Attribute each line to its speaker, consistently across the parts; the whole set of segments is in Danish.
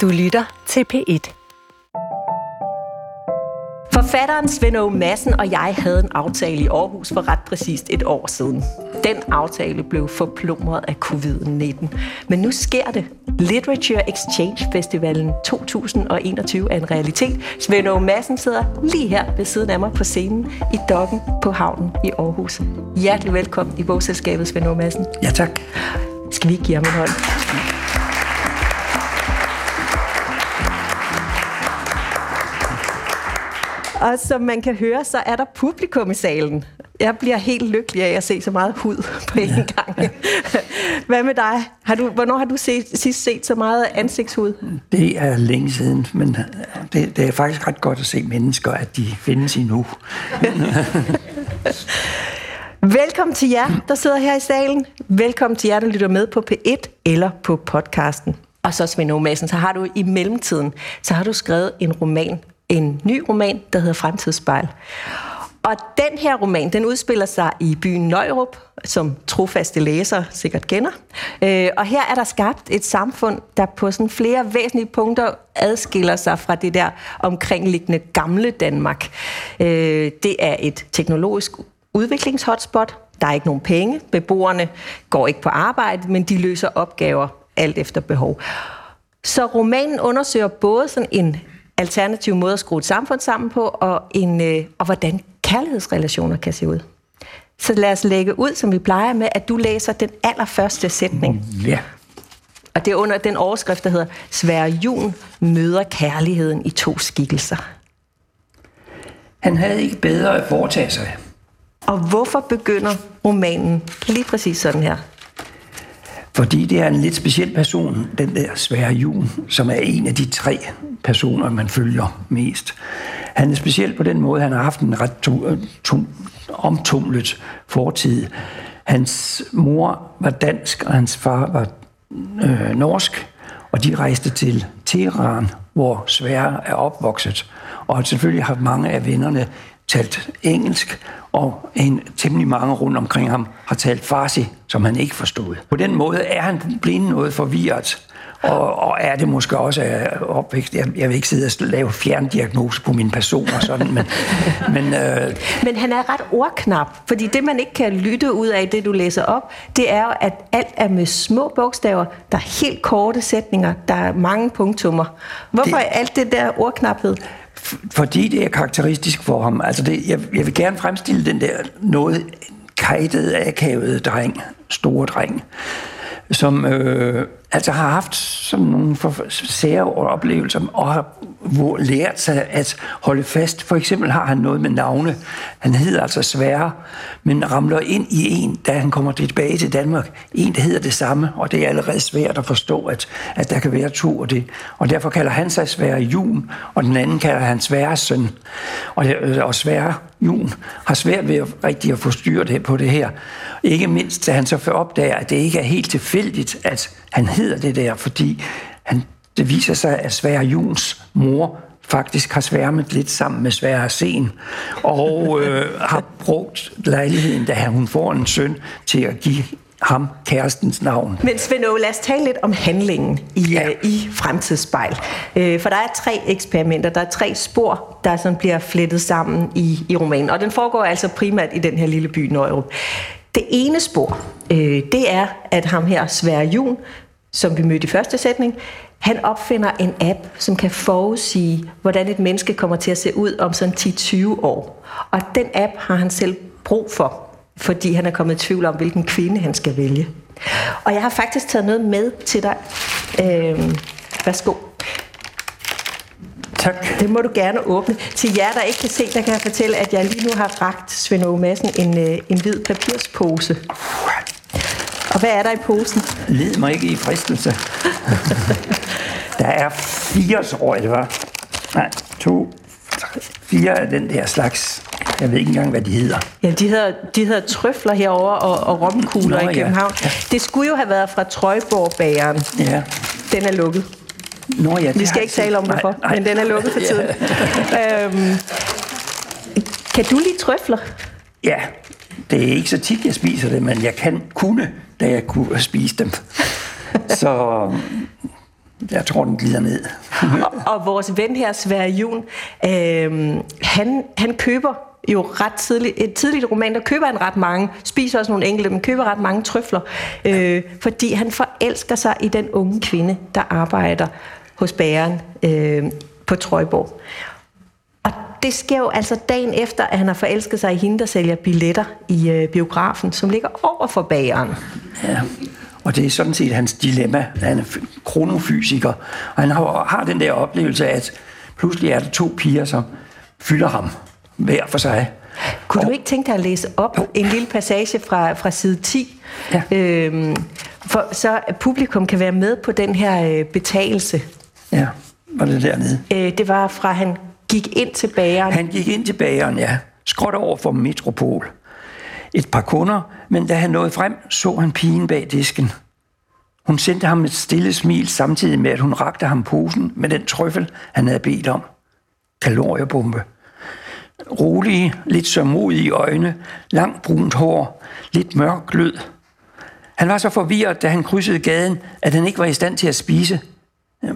Speaker 1: Du lytter til P1. Forfatteren Svend Aage Madsen og jeg havde en aftale i Aarhus for ret præcist et år siden. Den aftale blev forplumret af covid-19. Men nu sker det. Literature Exchange Festivalen 2021 er en realitet. Svend Aage Madsen sidder lige her ved siden af mig på scenen i Dokken på havnen i Aarhus. Hjertelig velkommen i bogselskabet, Svend Aage Madsen.
Speaker 2: Ja, tak.
Speaker 1: Skal vi ikke give ham en hånd? Og som man kan høre, så er der publikum i salen. Jeg bliver helt lykkelig af at se så meget hud på en gang. Hvad med dig? Har du, hvornår har du set, sidst set så meget ansigtshud?
Speaker 2: Det er længe siden, men det, det er faktisk ret godt at se mennesker, at de findes endnu.
Speaker 1: Velkommen til jer, der sidder her i salen. Velkommen til jer, der lytter med på P1 eller på podcasten. Og så Svend Madsen, så har du i mellemtiden, så har du skrevet en roman, en ny roman, der hedder Fremtidsspejl. Og den her roman, den udspiller sig i byen Nøjrup, som trofaste læsere sikkert kender. Øh, og her er der skabt et samfund, der på sådan flere væsentlige punkter adskiller sig fra det der omkringliggende gamle Danmark. Øh, det er et teknologisk udviklingshotspot. Der er ikke nogen penge. Beboerne går ikke på arbejde, men de løser opgaver alt efter behov. Så romanen undersøger både sådan en alternativ måde at skrue et samfund sammen på, og, en, øh, og hvordan kærlighedsrelationer kan se ud. Så lad os lægge ud, som vi plejer med, at du læser den allerførste sætning.
Speaker 2: Ja.
Speaker 1: Og det er under den overskrift, der hedder Svær Jun møder kærligheden i to skikkelser.
Speaker 2: Han havde ikke bedre at foretage sig.
Speaker 1: Og hvorfor begynder romanen lige præcis sådan her?
Speaker 2: Fordi det er en lidt speciel person, den der svære jul, som er en af de tre personer, man følger mest. Han er speciel på den måde, han har haft en ret to, øh, to, omtumlet fortid. Hans mor var dansk, og hans far var øh, norsk, og de rejste til Teheran, hvor Sverre er opvokset. Og selvfølgelig har mange af vennerne talt engelsk, og en temmelig mange rundt omkring ham har talt farsi, som han ikke forstod. På den måde er han blevet noget forvirret, og, og er det måske også opvækst. Jeg, jeg vil ikke sidde og lave fjerndiagnose på min person og sådan, men... men, øh...
Speaker 1: men han er ret ordknap, fordi det, man ikke kan lytte ud af det, du læser op, det er at alt er med små bogstaver, der er helt korte sætninger, der er mange punktummer. Hvorfor det... er alt det der ordknaphed?
Speaker 2: Fordi det er karakteristisk for ham. Altså det, jeg, jeg vil gerne fremstille den der noget kajtede, akavede dreng, store dreng, som øh, altså har haft sådan nogle sære oplevelser og har hvor lært sig at holde fast. For eksempel har han noget med navne. Han hedder altså Sværre, men ramler ind i en, da han kommer tilbage til Danmark. En, der hedder det samme, og det er allerede svært at forstå, at, at der kan være to af det. Og derfor kalder han sig Svære Jun, og den anden kalder han Sværre Søn. Og, øh, og Svære Jun har svært ved at, rigtig at få styr på det her. Ikke mindst, da han så opdager, at det ikke er helt tilfældigt, at han hedder det der, fordi han, det viser sig, at Svære Juns mor faktisk har sværmet lidt sammen med Svære Sen, og øh, har brugt lejligheden, da hun får en søn, til at give ham kærestens navn.
Speaker 1: Men Svend lad os tale lidt om handlingen i, ja. uh, i Fremtidsspejl. Uh, for der er tre eksperimenter, der er tre spor, der sådan bliver flettet sammen i, i romanen. Og den foregår altså primært i den her lille by Nøjrup. Det ene spor, uh, det er, at ham her, Sverre Jun, som vi mødte i første sætning, han opfinder en app, som kan forudsige, hvordan et menneske kommer til at se ud om sådan 10-20 år. Og den app har han selv brug for, fordi han er kommet i tvivl om, hvilken kvinde han skal vælge. Og jeg har faktisk taget noget med til dig. Øh, værsgo.
Speaker 2: Tak.
Speaker 1: Det må du gerne åbne. Til jer, der ikke kan se, der kan jeg fortælle, at jeg lige nu har ragt Svend Aage Madsen en, øh, en hvid papirspose. Og hvad er der i posen?
Speaker 2: Led mig ikke i fristelse. der er fire, tror jeg det var. Nej, to, tre, fire af den der slags. Jeg ved ikke engang, hvad de hedder.
Speaker 1: Ja, de hedder, de hedder trøfler herover og, og romkugler Nå, i København. Ja. Det skulle jo have været fra Trøjborg-bageren.
Speaker 2: Ja.
Speaker 1: Den er lukket.
Speaker 2: Nå, ja,
Speaker 1: Vi skal ikke tale om hvorfor, nej, nej. men den er lukket for tiden. ja. øhm, kan du lide trøfler?
Speaker 2: Ja, det er ikke så tit, jeg spiser det, men jeg kan kunne, da jeg kunne spise dem. så øhm, Jeg tror, den glider ned.
Speaker 1: og, og vores ven her, Sverre Jun, øh, han, han køber jo ret tidligt, et tidligt roman, der køber han ret mange, spiser også nogle enkelte, men køber ret mange trøfler, øh, fordi han forelsker sig i den unge kvinde, der arbejder hos bæren øh, på Trøjborg. Det sker jo altså dagen efter, at han har forelsket sig i hende, der sælger billetter i øh, biografen, som ligger over for bageren.
Speaker 2: Ja, og det er sådan set hans dilemma. Han er kronofysiker, og han har, har den der oplevelse, at pludselig er der to piger, som fylder ham hver for sig.
Speaker 1: Kunne og, du ikke tænke dig at læse op jo. en lille passage fra, fra side 10? Ja. Øhm, for så publikum kan være med på den her øh, betagelse.
Speaker 2: Ja, var det dernede?
Speaker 1: Øh, det var fra, han gik ind til bageren.
Speaker 2: Han gik ind til bageren, ja. Skråt over for Metropol. Et par kunder, men da han nåede frem, så han pigen bag disken. Hun sendte ham et stille smil, samtidig med, at hun rakte ham posen med den trøffel, han havde bedt om. Kaloriebombe rolige, lidt sørmodige øjne, langt brunt hår, lidt mørk glød. Han var så forvirret, da han krydsede gaden, at han ikke var i stand til at spise.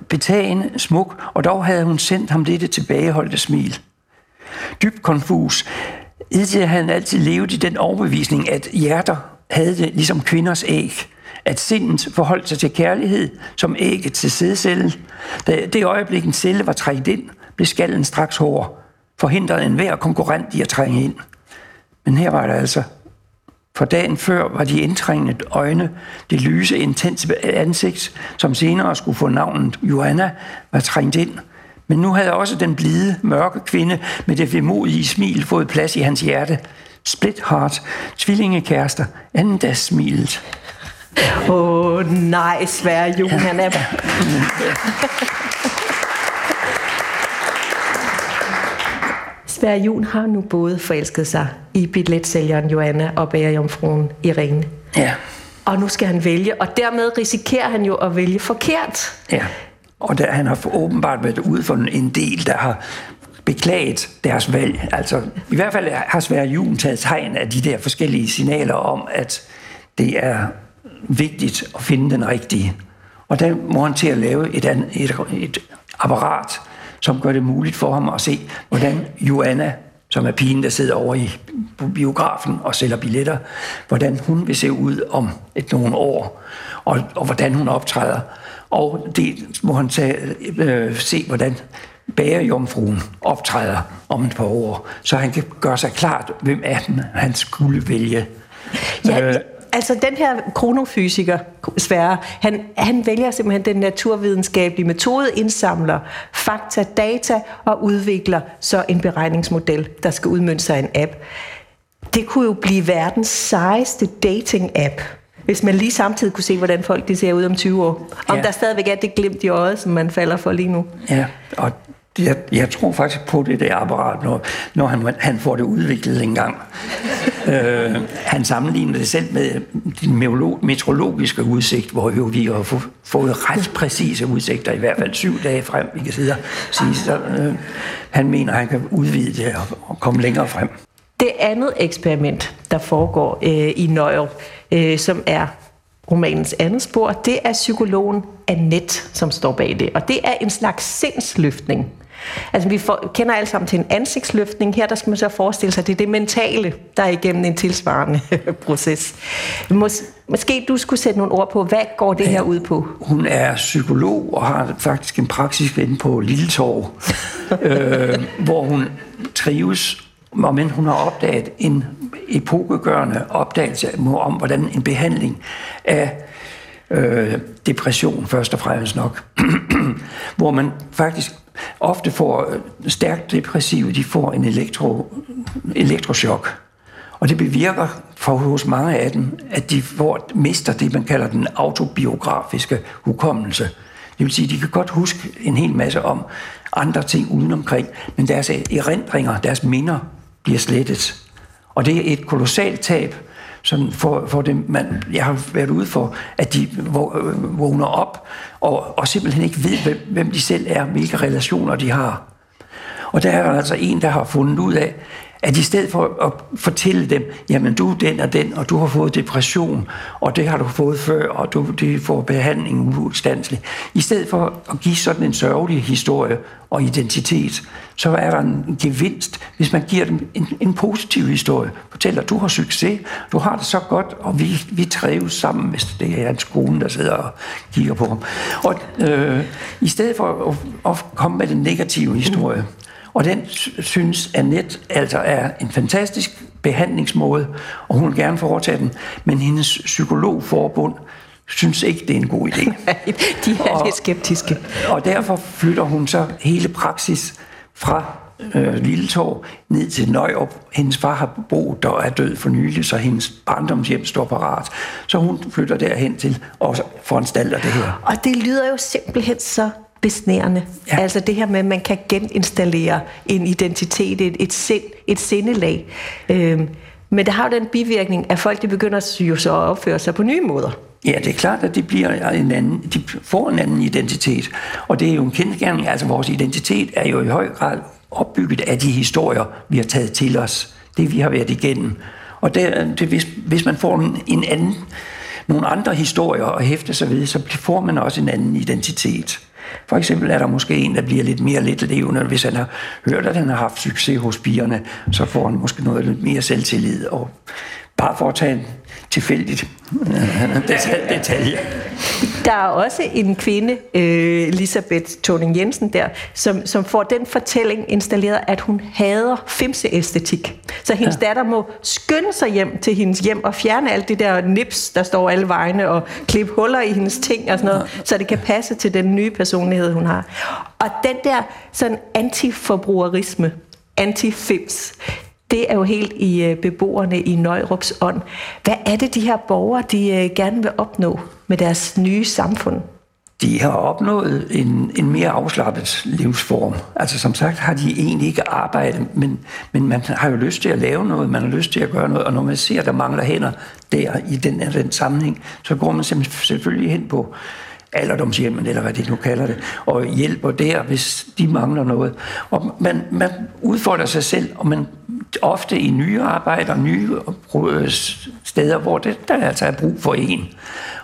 Speaker 2: Betagende, smuk, og dog havde hun sendt ham dette tilbageholdte smil. Dybt konfus, indtil han altid levede i den overbevisning, at hjerter havde det ligesom kvinders æg, at sindet forholdt sig til kærlighed som ægget til sædcellen. Da det øjeblik en celle var trængt ind, blev skallen straks hård forhindrede enhver konkurrent i at trænge ind. Men her var det altså. For dagen før var de indtrængende øjne, det lyse, intense ansigt, som senere skulle få navnet Joanna, var trængt ind. Men nu havde også den blide, mørke kvinde med det vemodige smil fået plads i hans hjerte. Split heart, tvillingekærester, anden smilet.
Speaker 1: Åh oh, nej, Sverre Jon, han er... Sverre Jun har nu både forelsket sig i billetsælgeren Joanna og bagerjomfruen Irene.
Speaker 2: Ja.
Speaker 1: Og nu skal han vælge, og dermed risikerer han jo at vælge forkert.
Speaker 2: Ja, og der, han har åbenbart været ude for en del, der har beklaget deres valg. Altså, i hvert fald har Sverre Jun taget tegn af de der forskellige signaler om, at det er vigtigt at finde den rigtige. Og der må han til at lave et, et, et apparat, som gør det muligt for ham at se, hvordan Joanna, som er pigen, der sidder over i biografen og sælger billetter, hvordan hun vil se ud om et nogle år, og, og hvordan hun optræder. Og det må han tage, øh, se, hvordan bagerjomfruen optræder om et par år, så han kan gøre sig klart, hvem af dem han skulle vælge.
Speaker 1: Ja, øh, altså den her kronofysiker, Sverre, han, han vælger simpelthen den naturvidenskabelige metode, indsamler fakta, data og udvikler så en beregningsmodel, der skal udmønte sig en app. Det kunne jo blive verdens sejeste dating-app, hvis man lige samtidig kunne se, hvordan folk de ser ud om 20 år. Om ja. der stadigvæk er det glimt i øjet, som man falder for lige nu.
Speaker 2: Ja, og jeg, jeg tror faktisk på det der apparat, når, når han, han får det udviklet engang. øh, han sammenligner det selv med den meteorologiske udsigt, hvor jo vi har fået ret præcise udsigter, i hvert fald syv dage frem, vi kan sidde og sige. Så, øh, han mener, at han kan udvide det og, og komme længere frem.
Speaker 1: Det andet eksperiment, der foregår øh, i Nøjer, øh, som er romanens andet spor, det er psykologen Annette, som står bag det. Og det er en slags sindsløftning. Altså vi får, kender alle sammen til en ansigtsløftning. Her der skal man så forestille sig, at det er det mentale, der er igennem en tilsvarende proces. Mås, måske du skulle sætte nogle ord på, hvad går det her ud på?
Speaker 2: Hun er psykolog og har faktisk en praksis inde på Lilletorv, øh, hvor hun trives men hun har opdaget en epokegørende opdagelse om, hvordan en behandling af øh, depression først og fremmest nok, hvor man faktisk ofte får øh, stærkt depressive, de får en elektro, elektroschok. Og det bevirker for hos mange af dem, at de får, mister det, man kalder den autobiografiske hukommelse. Det vil sige, at de kan godt huske en hel masse om andre ting udenomkring, men deres erindringer, deres minder bliver slettet. Og det er et kolossalt tab sådan for, for det, man, jeg har været ude for, at de øh, vågner op og, og simpelthen ikke ved, hvem, hvem de selv er, hvilke relationer de har. Og der er altså en, der har fundet ud af, at i stedet for at fortælle dem, jamen du er den og den, og du har fået depression, og det har du fået før, og du det får behandling uudstandsligt. I stedet for at give sådan en sørgelig historie og identitet, så er der en gevinst, hvis man giver dem en, en positiv historie. Fortæller, du har succes, du har det så godt, og vi, vi trives sammen, hvis det er en skole, der sidder og kigger på ham. Og øh, i stedet for at, at komme med den negative historie, og den synes Annette altså er en fantastisk behandlingsmåde, og hun vil gerne foretage den, men hendes psykologforbund synes ikke, det er en god idé.
Speaker 1: De er og, lidt skeptiske.
Speaker 2: Og derfor flytter hun så hele praksis fra øh, Lilletorv ned til Nøjrup. Hendes far har boet der er død for nylig, så hendes barndomshjem står parat. Så hun flytter derhen til og foranstalter det her.
Speaker 1: Og det lyder jo simpelthen så besnærende. Ja. Altså det her med, at man kan geninstallere en identitet, et, et, sind, et sindelag. Øhm, men det har jo den bivirkning, at folk de begynder jo så at opføre sig på nye måder.
Speaker 2: Ja, det er klart, at de, bliver en anden, de får en anden identitet. Og det er jo en kendskærning. Altså vores identitet er jo i høj grad opbygget af de historier, vi har taget til os. Det vi har været igennem. Og det, det, hvis, hvis man får en, en anden, nogle andre historier at hæfte sig ved, så får man også en anden identitet. For eksempel er der måske en, der bliver lidt mere lidt levende. Hvis han har hørt, at han har haft succes hos pigerne, så får han måske noget lidt mere selvtillid. Og bare for at tage en tilfældigt detalje.
Speaker 1: Der er også en kvinde, øh, Elisabeth Toning Jensen der, som, som får den fortælling installeret, at hun hader femseæstetik. Så hendes ja. datter må skynde sig hjem til hendes hjem og fjerne alt det der nips, der står alle vegne, og klippe huller i hendes ting og sådan noget, ja. så det kan passe til den nye personlighed, hun har. Og den der sådan antiforbrugerisme, anti-fims, det er jo helt i øh, beboerne i Nøjrups ånd. Hvad er det, de her borgere de øh, gerne vil opnå med deres nye samfund?
Speaker 2: De har opnået en, en mere afslappet livsform. Altså som sagt har de egentlig ikke arbejdet, men, men man har jo lyst til at lave noget, man har lyst til at gøre noget, og når man ser, at der mangler hænder der i den, den sammenhæng, så går man selvfølgelig hen på alderdomshjemmen, eller hvad de nu kalder det, og hjælper der, hvis de mangler noget. Og man, man udfordrer sig selv, og man ofte i nye arbejder, nye øh, steder, hvor det, der altså er brug for en.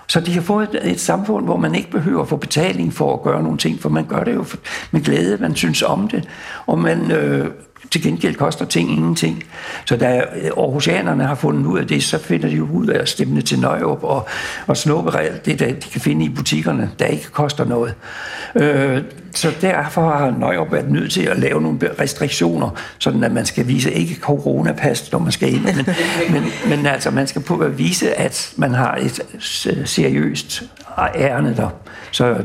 Speaker 2: Så de har fået et, et samfund, hvor man ikke behøver at få betaling for at gøre nogle ting, for man gør det jo med glæde, man synes om det, og man øh, til gengæld koster ting ingenting. Så da øh, Aarhusianerne har fundet ud af det, så finder de jo ud af at stemme til Nøjrup og, og snuppe alt det, der de kan finde i butikkerne, der ikke koster noget. Øh, så derfor har Nøjrup været nødt til at lave nogle restriktioner, sådan at man skal vise ikke coronapas, når man skal ind, men, men, men altså man skal på at vise, at man har et seriøst ærne der.
Speaker 1: Så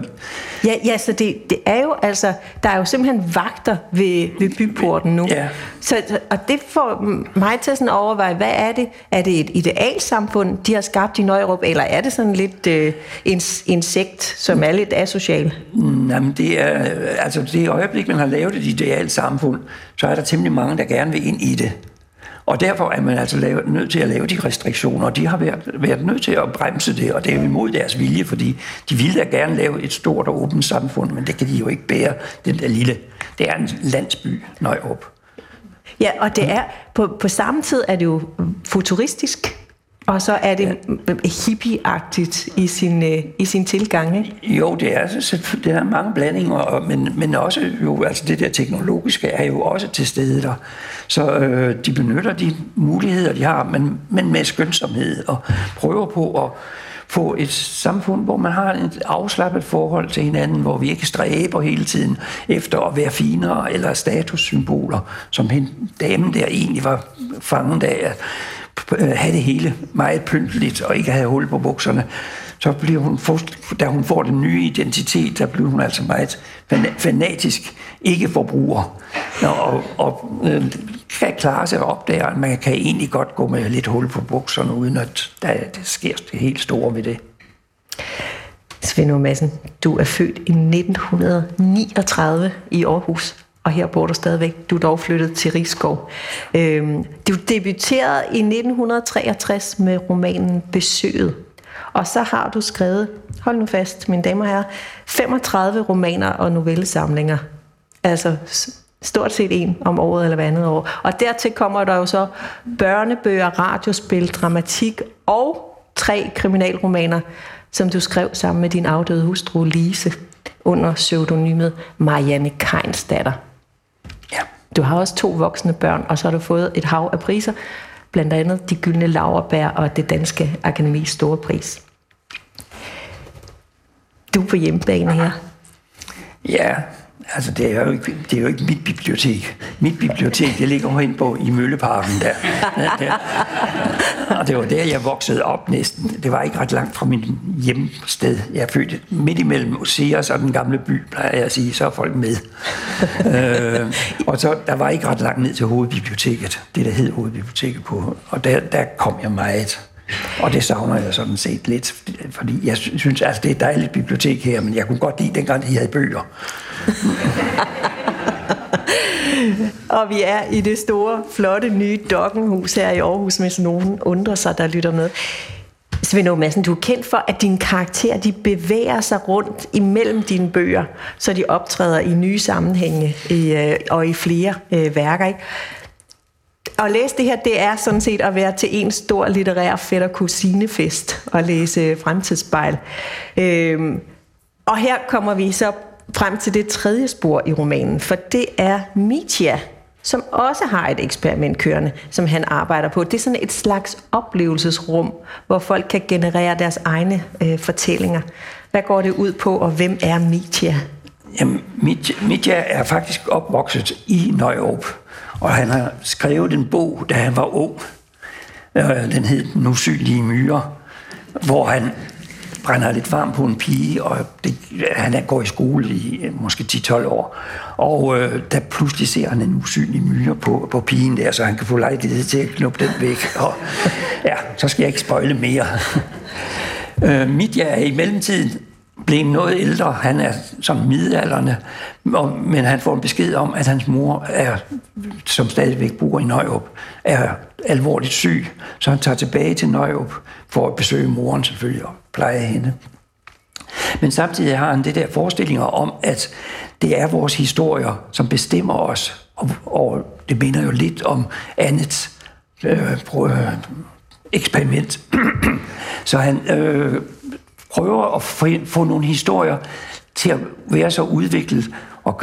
Speaker 1: Ja, ja så det, det er jo altså, der er jo simpelthen vagter ved, ved byporten nu. Ja. Så, og det får mig til sådan at overveje, hvad er det? Er det et idealsamfund, de har skabt i Nøjrup, eller er det sådan lidt øh, en, en sekt, som er lidt asocial?
Speaker 2: Jamen, det er, Øh, altså det øjeblik, man har lavet et idealsamfund, så er der temmelig mange, der gerne vil ind i det. Og derfor er man altså lavet, nødt til at lave de restriktioner, og de har været, været nødt til at bremse det, og det er imod deres vilje, fordi de ville da gerne lave et stort og åbent samfund, men det kan de jo ikke bære, den der lille. Det er en landsby, Nøjrup.
Speaker 1: Ja, og det er, på, på samme tid er det jo futuristisk, og så er det ja. hippieagtigt i sin, øh, i sin tilgang, ikke?
Speaker 2: Jo, det er, det er mange blandinger, men, men også jo, altså det der teknologiske er jo også til stede der. Så øh, de benytter de muligheder, de har, men, men med skønsomhed og prøver på at få et samfund, hvor man har et afslappet forhold til hinanden, hvor vi ikke stræber hele tiden efter at være finere eller statussymboler, som hende, damen der egentlig var fanget af Øh, have det hele meget pynteligt og ikke have hul på bukserne så bliver hun, da hun får den nye identitet, der bliver hun altså meget fanatisk ikke-forbruger. Og, og øh, kan klare sig op der, at man kan egentlig godt gå med lidt hul på bukserne, uden at der, det sker det helt store ved det.
Speaker 1: Svend Madsen, du er født i 1939 i Aarhus, og her bor du stadigvæk. Du er dog flyttet til Rigskov. Øhm, du debuterede i 1963 med romanen Besøget. Og så har du skrevet, hold nu fast, mine damer og herrer, 35 romaner og novellesamlinger. Altså Stort set en om året eller hver andet år. Og dertil kommer der jo så børnebøger, radiospil, dramatik og tre kriminalromaner, som du skrev sammen med din afdøde hustru Lise under pseudonymet Marianne datter. Du har også to voksne børn, og så har du fået et hav af priser, blandt andet De Gyldne laverbær og det Danske Akademis Store Pris. Du er på hjemmebane her.
Speaker 2: Ja, Altså, det er, jo ikke, det er jo ikke mit bibliotek. Mit bibliotek, det ligger hen på i Mølleparken der. og det var der, jeg voksede op næsten. Det var ikke ret langt fra min hjemsted. Jeg er født midt imellem Oseas og den gamle by, plejer jeg at sige. Så er folk med. øh, og så, der var ikke ret langt ned til hovedbiblioteket. Det, der hed hovedbiblioteket på. Og der, der kom jeg meget. Og det savner jeg sådan set lidt, fordi jeg synes, altså det er et dejligt bibliotek her, men jeg kunne godt lide dengang, de havde bøger.
Speaker 1: og vi er i det store, flotte, nye dokkenhus her i Aarhus, hvis nogen undrer sig, der lytter med. Svend Madsen, du er kendt for, at dine karakterer de bevæger sig rundt imellem dine bøger, så de optræder i nye sammenhænge i, øh, og i flere øh, værker. Ikke? at læse det her, det er sådan set at være til en stor litterær fætter kusinefest og læse fremtidsspejl. Øh, og her kommer vi så frem til det tredje spor i romanen, for det er Mitya, som også har et eksperiment kørende, som han arbejder på. Det er sådan et slags oplevelsesrum, hvor folk kan generere deres egne øh, fortællinger. Hvad går det ud på, og hvem er Mitya?
Speaker 2: Jamen, Mitya er faktisk opvokset i Nøjåb, og han har skrevet en bog, da han var ung. Øh, den hed Den usynlige myre, hvor han brænder lidt varm på en pige, og det, han går i skole i øh, måske 10-12 år. Og øh, der pludselig ser han en usynlig myre på, på pigen der, så han kan få lejlighed til at knuppe den væk. Og ja, så skal jeg ikke spøjle mere. øh, Mitja er i mellemtiden blev noget ældre. Han er som midalderne, men han får en besked om, at hans mor, er, som stadigvæk bor i Nøjrup, er alvorligt syg. Så han tager tilbage til Nøjrup for at besøge moren selvfølgelig og pleje hende. Men samtidig har han det der forestillinger om, at det er vores historier, som bestemmer os. Og, og det minder jo lidt om andet øh, øh eksperiment. Så han øh, prøver at få nogle historier til at være så udviklet og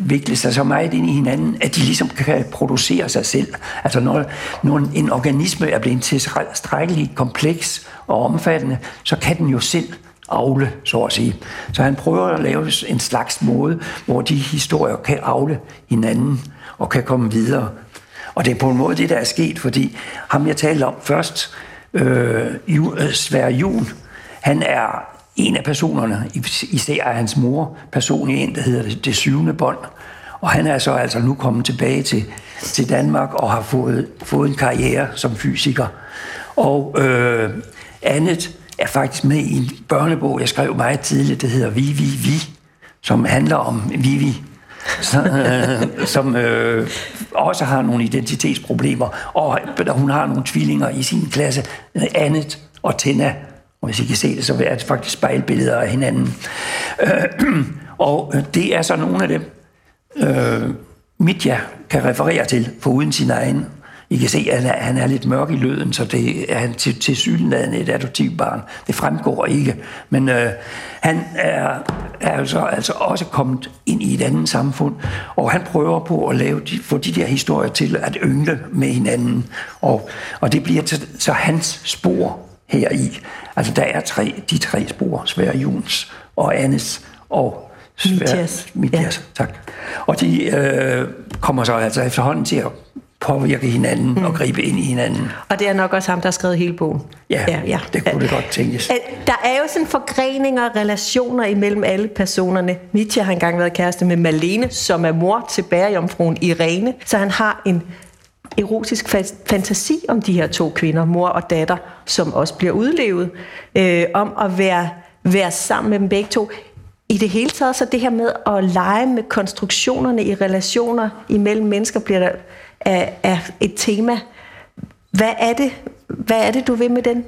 Speaker 2: vikle sig så meget ind i hinanden, at de ligesom kan producere sig selv. Altså når, når en organisme er blevet tilstrækkeligt kompleks og omfattende, så kan den jo selv afle, så at sige. Så han prøver at lave en slags måde, hvor de historier kan afle hinanden og kan komme videre. Og det er på en måde det, der er sket, fordi ham jeg talte om først, øh, øh Sverre Jun, han er en af personerne, især er hans mor personlig en, der hedder det, det syvende bånd. Og han er så altså nu kommet tilbage til, til Danmark og har fået, fået en karriere som fysiker. Og øh, andet er faktisk med i en børnebog, jeg skrev meget tidligt, der hedder Vi, Vi, Vi, som handler om Vivi, så, øh, som øh, også har nogle identitetsproblemer, og hun har nogle tvillinger i sin klasse, Andet og Tina, og hvis I kan se det, så er det faktisk spejlbilleder af hinanden. Øh, og det er så nogle af dem, øh, Mitja kan referere til, for uden sin egen. I kan se, at han er, lidt mørk i løden, så det er han til, til sydenladende et adoptivbarn. Det fremgår ikke. Men øh, han er, er altså, altså også kommet ind i et andet samfund, og han prøver på at lave de, få de der historier til at yngle med hinanden. Og, og det bliver så, så hans spor her i. Altså der er tre, de tre spor, Sverre Juns og Annes og
Speaker 1: Mitjas.
Speaker 2: Mitjas, ja. tak. Og de øh, kommer så altså efterhånden til at påvirke hinanden mm. og gribe ind i hinanden.
Speaker 1: Og det er nok også ham, der har skrevet hele bogen.
Speaker 2: Ja, ja, ja. det kunne det godt tænkes.
Speaker 1: Der er jo sådan forgreninger og relationer imellem alle personerne. Mitja har engang været kæreste med Malene, som er mor til bærejomfruen Irene. Så han har en erotisk fantasi om de her to kvinder, mor og datter, som også bliver udlevet, øh, om at være, være sammen med dem begge to. I det hele taget, så det her med at lege med konstruktionerne i relationer imellem mennesker, bliver der er, er et tema. Hvad er det, hvad er det du vil med den?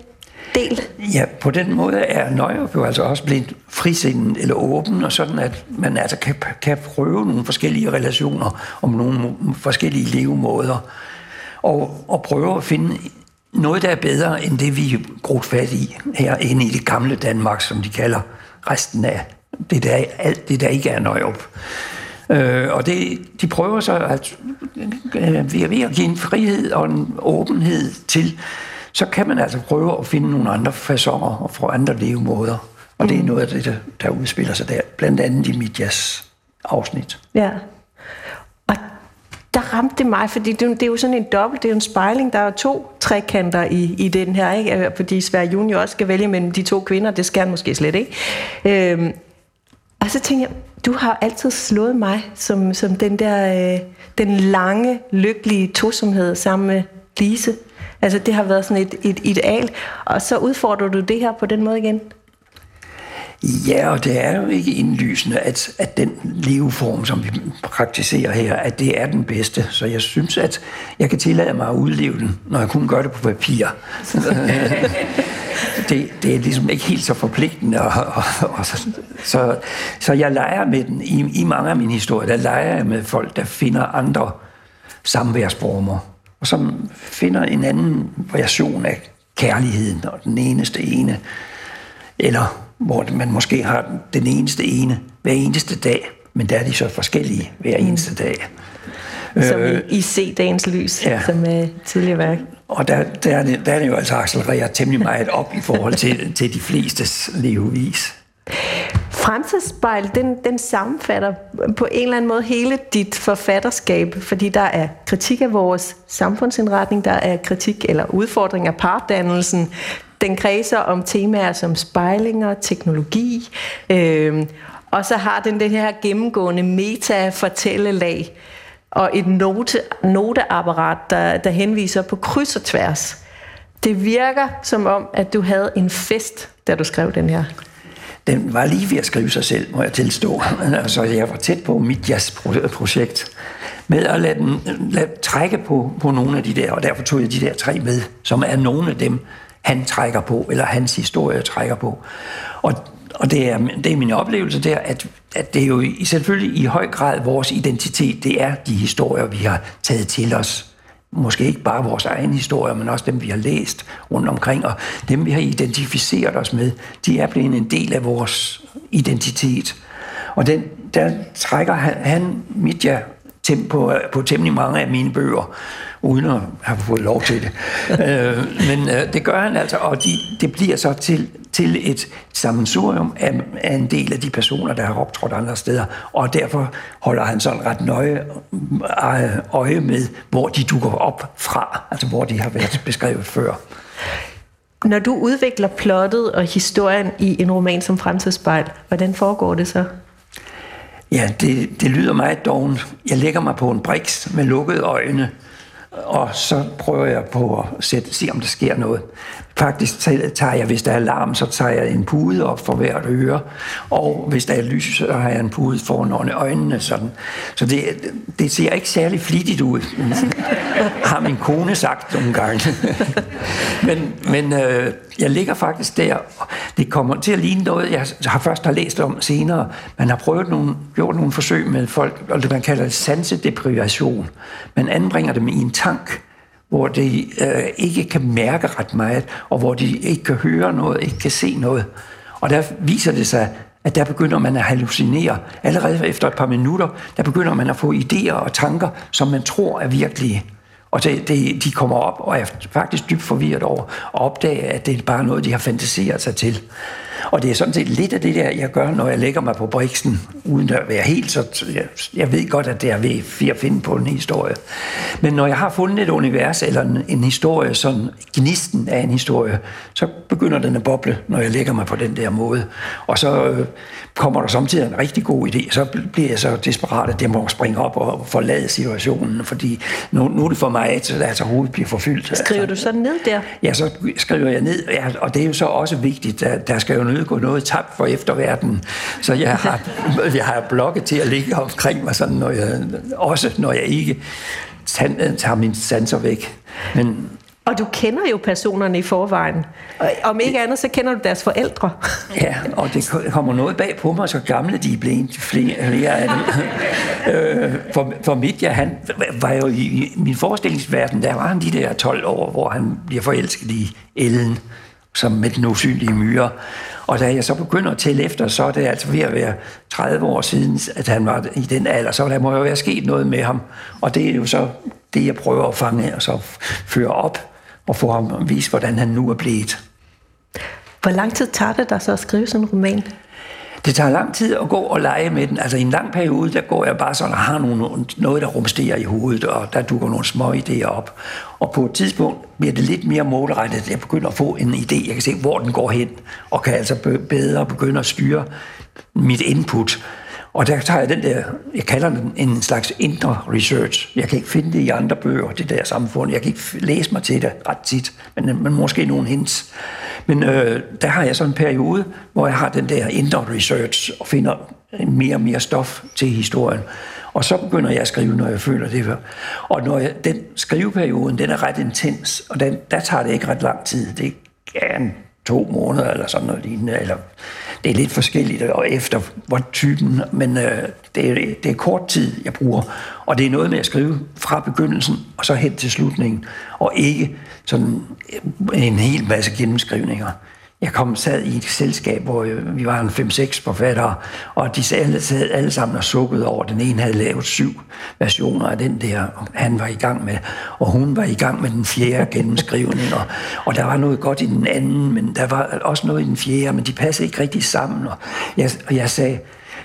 Speaker 1: del?
Speaker 2: Ja, på den måde er Nøjerup jo altså også blevet frisindet eller åben, og sådan at man altså kan, kan prøve nogle forskellige relationer om nogle forskellige levemåder, og, og prøve at finde noget, der er bedre end det, vi er brugt fat i herinde i det gamle Danmark, som de kalder resten af det, der, alt det, der ikke er Nøjrup. Øh, og det, de prøver så at øh, ved at give en frihed og en åbenhed til, så kan man altså prøve at finde nogle andre fasonger og få andre levemåder. Og det er mm. noget af det, der, der udspiller sig der, blandt andet i mit jazz-afsnit.
Speaker 1: Ja. Og der ramte det mig, fordi det, det er jo sådan en dobbelt, det er jo en spejling. Der er to trekanter i, i den her, ikke? fordi Sverre Junior også skal vælge mellem de to kvinder, det skal han måske slet ikke. Øhm, og så tænker jeg, du har altid slået mig som, som den der, øh, den lange, lykkelige tosomhed sammen med Lise. Altså det har været sådan et, et ideal, og så udfordrer du det her på den måde igen.
Speaker 2: Ja, og det er jo ikke indlysende, at, at den leveform, som vi praktiserer her, at det er den bedste. Så jeg synes, at jeg kan tillade mig at udleve den, når jeg kun gør det på papir. det, det er ligesom ikke helt så forpligtende. Og, og, og så, så, så jeg leger med den. I, I mange af mine historier, der leger jeg med folk, der finder andre samværsformer, og som finder en anden version af kærligheden, og den eneste ene, eller hvor man måske har den eneste ene hver eneste dag, men der er de så forskellige hver mm. eneste dag.
Speaker 1: Som øh, i, i se dagens lys, ja. som er tidligere værk.
Speaker 2: Og der, der, er det, der er det jo altså accelereret temmelig meget op i forhold til, til de flestes levevis.
Speaker 1: Fremtidsspejl, den, den sammenfatter på en eller anden måde hele dit forfatterskab, fordi der er kritik af vores samfundsindretning, der er kritik eller udfordring af pardannelsen, den kredser om temaer som spejlinger, teknologi, øh, og så har den den her gennemgående meta-fortællelag og et note, noteapparat, der, der henviser på kryds og tværs. Det virker som om, at du havde en fest, da du skrev den her.
Speaker 2: Den var lige ved at skrive sig selv, må jeg tilstå. Altså, jeg var tæt på mit jazzprojekt med at lade den lade trække på, på nogle af de der, og derfor tog jeg de der tre med, som er nogle af dem, han trækker på, eller hans historie trækker på. Og, og det, er, det er min oplevelse der, at, at det er jo selvfølgelig i høj grad vores identitet, det er de historier, vi har taget til os. Måske ikke bare vores egen historie, men også dem, vi har læst rundt omkring, og dem, vi har identificeret os med, de er blevet en del af vores identitet. Og den, der trækker han, han Mitja tem, på, på temmelig mange af mine bøger uden at have fået lov til det. øh, men øh, det gør han altså, og de, det bliver så til, til et sammensurium af, af en del af de personer, der har optrådt andre steder, og derfor holder han sådan ret nøje øh, øje med, hvor de dukker op fra, altså hvor de har været beskrevet før.
Speaker 1: Når du udvikler plottet og historien i en roman som Fremtidsspejl, hvordan foregår det så?
Speaker 2: Ja, det, det lyder meget dovent. Jeg lægger mig på en briks med lukkede øjne, og så prøver jeg på at sætte, se, om der sker noget. Faktisk tager jeg, hvis der er alarm, så tager jeg en pude op for hvert øre, og hvis der er lys, så har jeg en pude foran øjnene. Sådan. Så det, det ser ikke særlig flittigt ud, har min kone sagt nogle gange. men men øh, jeg ligger faktisk der, det kommer til at ligne noget, jeg har først har læst om senere. Man har prøvet nogle, gjort nogle forsøg med folk, og det man kalder sansedeprivation. Man anbringer dem i en tank, hvor de øh, ikke kan mærke ret meget, og hvor de ikke kan høre noget, ikke kan se noget. Og der viser det sig, at der begynder man at hallucinere. Allerede efter et par minutter, der begynder man at få idéer og tanker, som man tror er virkelige. Og det, det, de kommer op og er faktisk dybt forvirret over at opdage, at det er bare noget, de har fantaseret sig til. Og det er sådan set lidt af det der, jeg gør, når jeg lægger mig på briksen, uden at være helt så... Jeg, jeg ved godt, at det er ved at finde på en historie. Men når jeg har fundet et univers eller en, en historie, sådan gnisten af en historie, så begynder den at boble, når jeg lægger mig på den der måde. Og så øh, kommer der samtidig en rigtig god idé, så bliver jeg så desperat, at jeg må springe op og forlade situationen, fordi nu, nu er det for mig, at altså, hovedet bliver forfyldt.
Speaker 1: Skriver
Speaker 2: altså,
Speaker 1: du så ned der?
Speaker 2: Ja, så skriver jeg ned, ja, og det er jo så også vigtigt, at der skal jo nødt gå noget tabt for efterverdenen. Så jeg har, jeg har blokket til at ligge omkring mig, sådan, når jeg, også når jeg ikke tager min sanser væk. Men
Speaker 1: Og du kender jo personerne i forvejen. Og om ikke andet, så kender du deres forældre.
Speaker 2: Ja, og det kommer noget bag på mig, så gamle de er blevet flere, flere af dem. øh, for, for mit, ja, han var jo i, i min forestillingsverden, der var han de der 12 år, hvor han bliver forelsket i Ellen, som med den usynlige myre. Og da jeg så begynder at tælle efter, så er det altså ved at være 30 år siden, at han var i den alder, så der må jo være sket noget med ham. Og det er jo så det, jeg prøver at fange og så føre op og få ham at vise, hvordan han nu er blevet.
Speaker 1: Hvor lang tid tager det dig så at skrive sådan en roman?
Speaker 2: Det tager lang tid at gå og lege med den. Altså i en lang periode, der går jeg bare sådan og har nogle, noget, der rumsterer i hovedet, og der dukker nogle små idéer op. Og på et tidspunkt bliver det lidt mere målrettet, at jeg begynder at få en idé. Jeg kan se, hvor den går hen, og kan altså bedre begynde at styre mit input. Og der tager jeg den der, jeg kalder den en slags indre research. Jeg kan ikke finde det i andre bøger, det der samfund. Jeg kan ikke læse mig til det ret tit, men, men måske nogle hints. Men øh, der har jeg sådan en periode, hvor jeg har den der indre research og finder mere og mere stof til historien. Og så begynder jeg at skrive, når jeg føler det. Og når jeg, den skriveperioden, den er ret intens, og den, der tager det ikke ret lang tid. Det er en to måneder eller sådan noget lignende, eller det er lidt forskelligt øh, og efter hvor typen, men øh, det, er, det er kort tid, jeg bruger, og det er noget med at skrive fra begyndelsen og så hen til slutningen, og ikke sådan øh, en hel masse gennemskrivninger. Jeg kom sad i et selskab, hvor øh, vi var en 5-6 forfattere, og de alle, sad alle sammen og sukkede over. Den ene havde lavet syv versioner af den der, han var i gang med, og hun var i gang med den fjerde gennemskrivning, og, og der var noget godt i den anden, men der var også noget i den fjerde, men de passede ikke rigtig sammen, og jeg, og jeg sagde,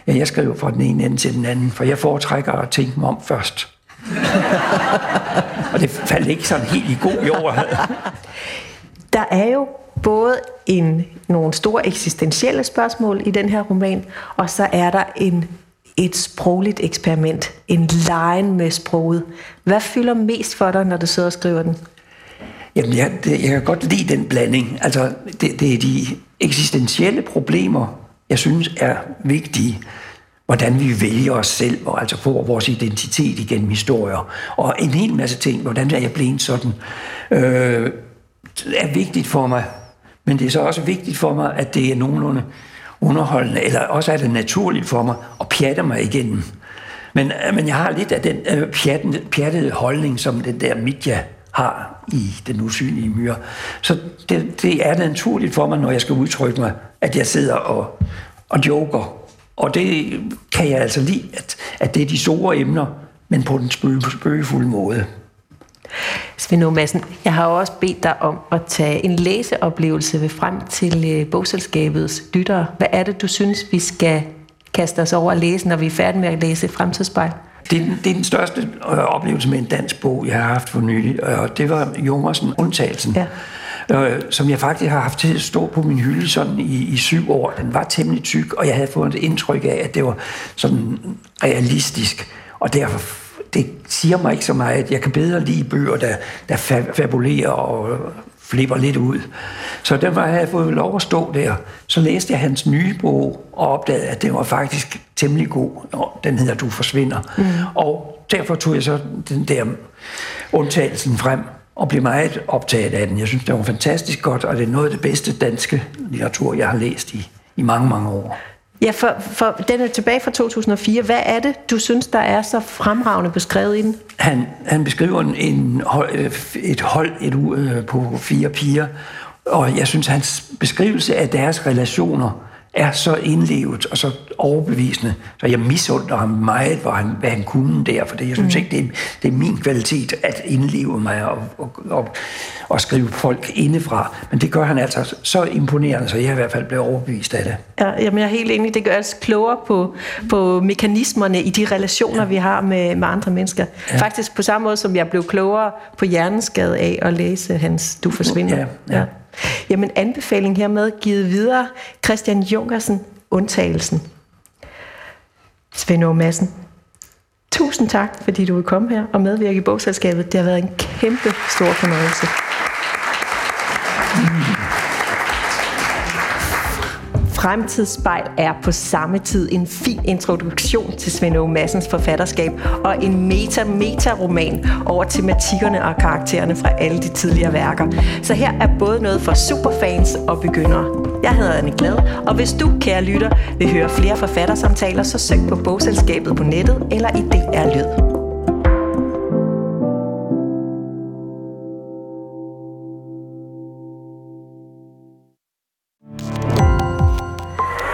Speaker 2: ja, jeg skrev fra den ene ende til den anden, for jeg foretrækker at tænke mig om først. og det faldt ikke sådan helt i god jord.
Speaker 1: Der er jo både en, nogle store eksistentielle spørgsmål i den her roman, og så er der en, et sprogligt eksperiment, en lejen med sproget. Hvad fylder mest for dig, når du sidder og skriver den?
Speaker 2: Jamen, jeg, det, jeg kan godt lide den blanding. Altså, det, det er de eksistentielle problemer, jeg synes er vigtige. Hvordan vi vælger os selv, og altså får vores identitet igennem historier. Og en hel masse ting. Hvordan er jeg blevet sådan? Øh, er vigtigt for mig. Men det er så også vigtigt for mig, at det er nogenlunde underholdende, eller også er det naturligt for mig at pjatte mig igennem. Men, øh, men jeg har lidt af den øh, pjattede, pjattede holdning, som den der Midja har i den usynlige myre. Så det, det er naturligt for mig, når jeg skal udtrykke mig, at jeg sidder og, og joker. Og det kan jeg altså lide, at, at det er de store emner, men på den spøgefulde måde.
Speaker 1: Svend Madsen, jeg har også bedt dig om at tage en læseoplevelse ved frem til øh, bogselskabets lyttere. Hvad er det, du synes, vi skal kaste os over at læse, når vi er færdige med at læse Fremtidsspejl?
Speaker 2: Det er, den, det er den største øh, oplevelse med en dansk bog, jeg har haft for nylig, og det var Jungersen Undtagelsen. Ja øh, som jeg faktisk har haft til at stå på min hylde sådan i, i syv år. Den var temmelig tyk, og jeg havde fået et indtryk af, at det var sådan realistisk, og derfor det siger mig ikke så meget. Jeg kan bedre lide bøger, der, der fabulerer og flipper lidt ud. Så den var, jeg fået lov at stå der. Så læste jeg hans nye bog og opdagede, at den var faktisk temmelig god. Den hedder Du forsvinder. Mm. Og derfor tog jeg så den der undtagelsen frem og blev meget optaget af den. Jeg synes, det var fantastisk godt, og det er noget af det bedste danske litteratur, jeg har læst i, i mange, mange år.
Speaker 1: Ja, for, for den er tilbage fra 2004. Hvad er det, du synes, der er så fremragende beskrevet i den?
Speaker 2: Han, han beskriver en, en, øh, et hold et, uh, på fire piger, og jeg synes, hans beskrivelse af deres relationer er så indlevet og så overbevisende, så jeg misunder ham meget, hvad han, hvad han kunne der, for det, jeg synes mm. ikke, det er, det er min kvalitet at indleve mig og, og, og, og skrive folk indefra, men det gør han altså så imponerende, så jeg i hvert fald blev overbevist af det.
Speaker 1: Ja, jamen jeg er helt enig, det gør os klogere på, på mekanismerne i de relationer, ja. vi har med, med andre mennesker. Ja. Faktisk på samme måde, som jeg blev klogere på hjerneskade af at læse hans Du forsvinder. Ja, ja. ja. Jamen anbefaling hermed givet videre. Christian Junkersen, undtagelsen. Svend Madsen, tusind tak, fordi du vil komme her og medvirke i bogselskabet. Det har været en kæmpe stor fornøjelse. Fremtidsspejl er på samme tid en fin introduktion til Svend Aage Massens forfatterskab og en meta-meta-roman over tematikkerne og karaktererne fra alle de tidligere værker. Så her er både noget for superfans og begyndere. Jeg hedder Anne Glad, og hvis du, kære lytter, vil høre flere forfattersamtaler, så søg på bogselskabet på nettet eller i DR Lyd.